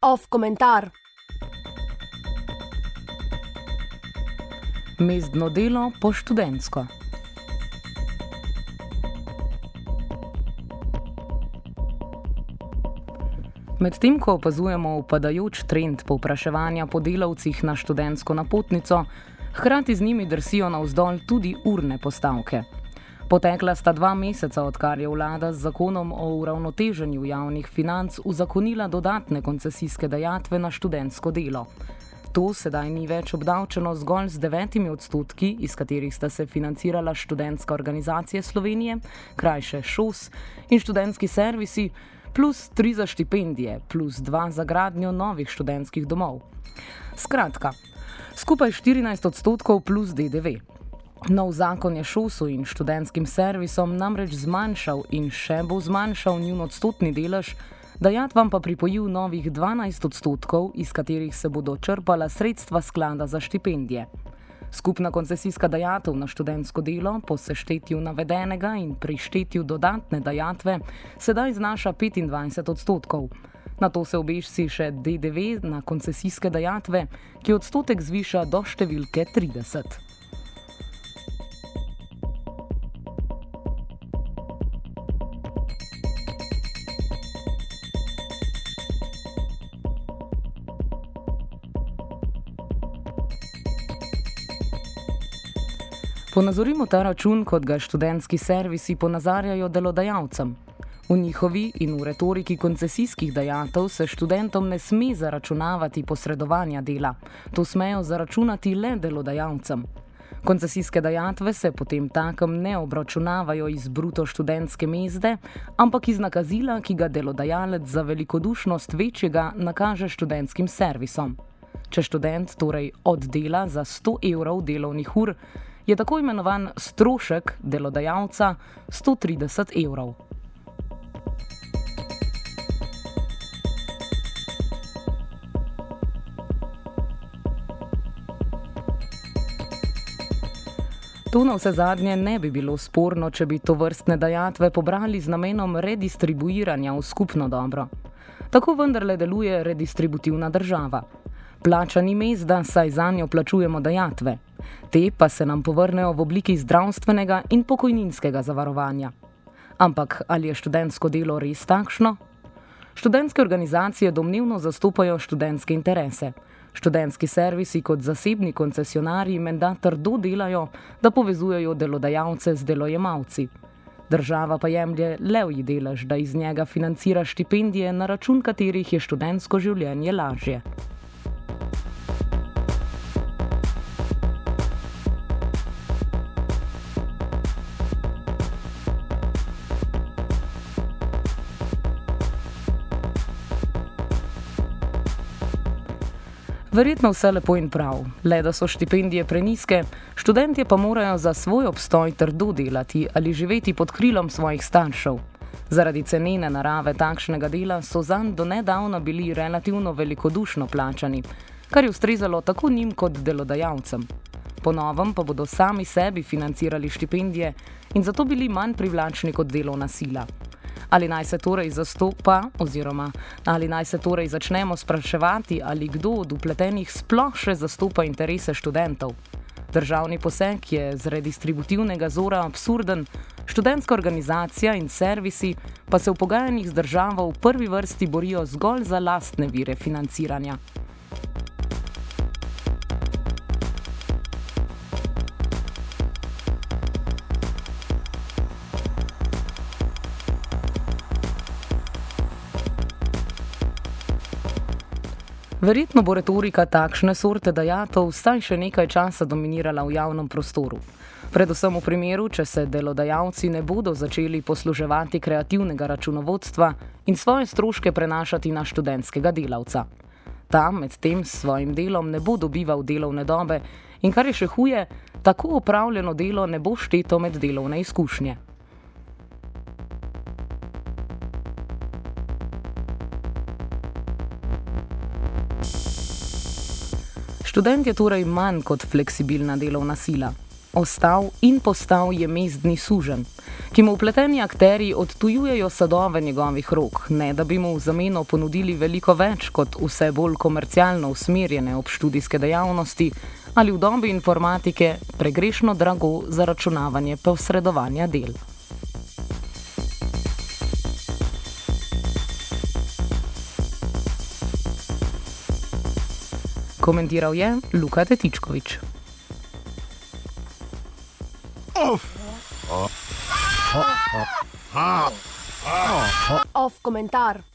Off komentar. Mestno delo po študentsko. Medtem ko opazujemo upadajoč trend povpraševanja po delavcih na študentsko napotnico, hkrati z njimi drsijo navzdol tudi urne postavke. Potekla sta dva meseca, odkar je vlada z zakonom o uravnoteženju javnih financ uzakonila dodatne koncesijske dajatve na študentsko delo. To sedaj ni več obdavčeno zgolj z devetimi odstotki, iz katerih sta se financirala študentska organizacija Slovenije, krajše ŠOS in študentski servisi, plus tri za štipendije, plus dva za gradnjo novih študentskih domov. Skratka, skupaj 14 odstotkov plus DDV. Nov zakon je šosu in študentskim servisom namreč zmanjšal in še bo zmanjšal njun odstotni delež, dajatvam pa pripojil novih 12 odstotkov, iz katerih se bodo črpala sredstva sklada za štipendije. Skupna koncesijska dajatev na študentsko delo po seštetju navedenega in prištetju dodatne dajatve sedaj znaša 25 odstotkov. Na to se obešci še DDV na koncesijske dajatve, ki odstotek zviša do številke 30. Ponazorimo ta račun, kot ga študentski servisi ponazarjajo delodajalcem. V njihovi in v retoriki koncesijskih dajatev se študentom ne sme zaračunavati posredovanja dela, to smejo zaračunati le delodajalcem. Koncesijske dajatve se potem takem ne obračunavajo iz bruto študentske mezde, ampak iz nakazila, ki ga delodajalec za velikodušnost večjega nakaže študentskim servisom. Če študent torej oddela za 100 evrov delovnih ur, je tako imenovan strošek delodajalca 130 evrov. To na vse zadnje ne bi bilo sporno, če bi to vrstne dajatve pobrali z namenom redistribuiranja v skupno dobro. Tako vendarle deluje redistributivna država. Plača ni mezda, saj za njo plačujemo dajatve. Te pa se nam povrnejo v obliki zdravstvenega in pokojninskega zavarovanja. Ampak ali je študentsko delo res takšno? Študentske organizacije domnevno zastopajo študentske interese. Študentski servisi kot zasebni koncesionarji menda trdo delajo, da povezujejo delodajalce z delojemalci. Država pa jemlje levji delež, da iz njega financira štipendije, na račun katerih je študentsko življenje lažje. Verjetno vse lepo in prav, le da so štipendije preniske, študentje pa morajo za svoj obstoj trdo delati ali živeti pod krilom svojih staršev. Zaradi cenene narave takšnega dela so zanj do nedavna bili relativno velikodušno plačani, kar je ustrezalo tako njim kot delodajalcem. Po novem pa bodo sami sebi financirali štipendije in zato bili manj privlačni kot delovna sila. Ali naj se torej zastopa, oziroma ali naj se torej začnemo spraševati, ali kdo od upletenih sploh še zastopa interese študentov? Državni poseg je z redistributivnega zora absurden, študentska organizacija in servisi pa se v pogajanjih z državo v prvi vrsti borijo zgolj za lastne vire financiranja. Verjetno bo retorika takšne sorte dajatov vsaj še nekaj časa dominirala v javnem prostoru. Predvsem v primeru, če se delodajalci ne bodo začeli posluževati kreativnega računovodstva in svoje stroške prenašati na študentskega delavca. Ta med tem s svojim delom ne bo dobival delovne dobe in kar je še huje, tako opravljeno delo ne bo šteto med delovne izkušnje. Študent je torej manj kot fleksibilna delovna sila. ostal in postal je mestni sužen, ki mu upleteni akteri odtujujejo sadove njegovih rok, ne da bi mu v zameno ponudili veliko več kot vse bolj komercialno usmerjene obštudijske dejavnosti ali v dobi informatike pregrešno drago zaračunavanje posredovanja del. Komentiral je Luka Tetičkovič. Off komentar.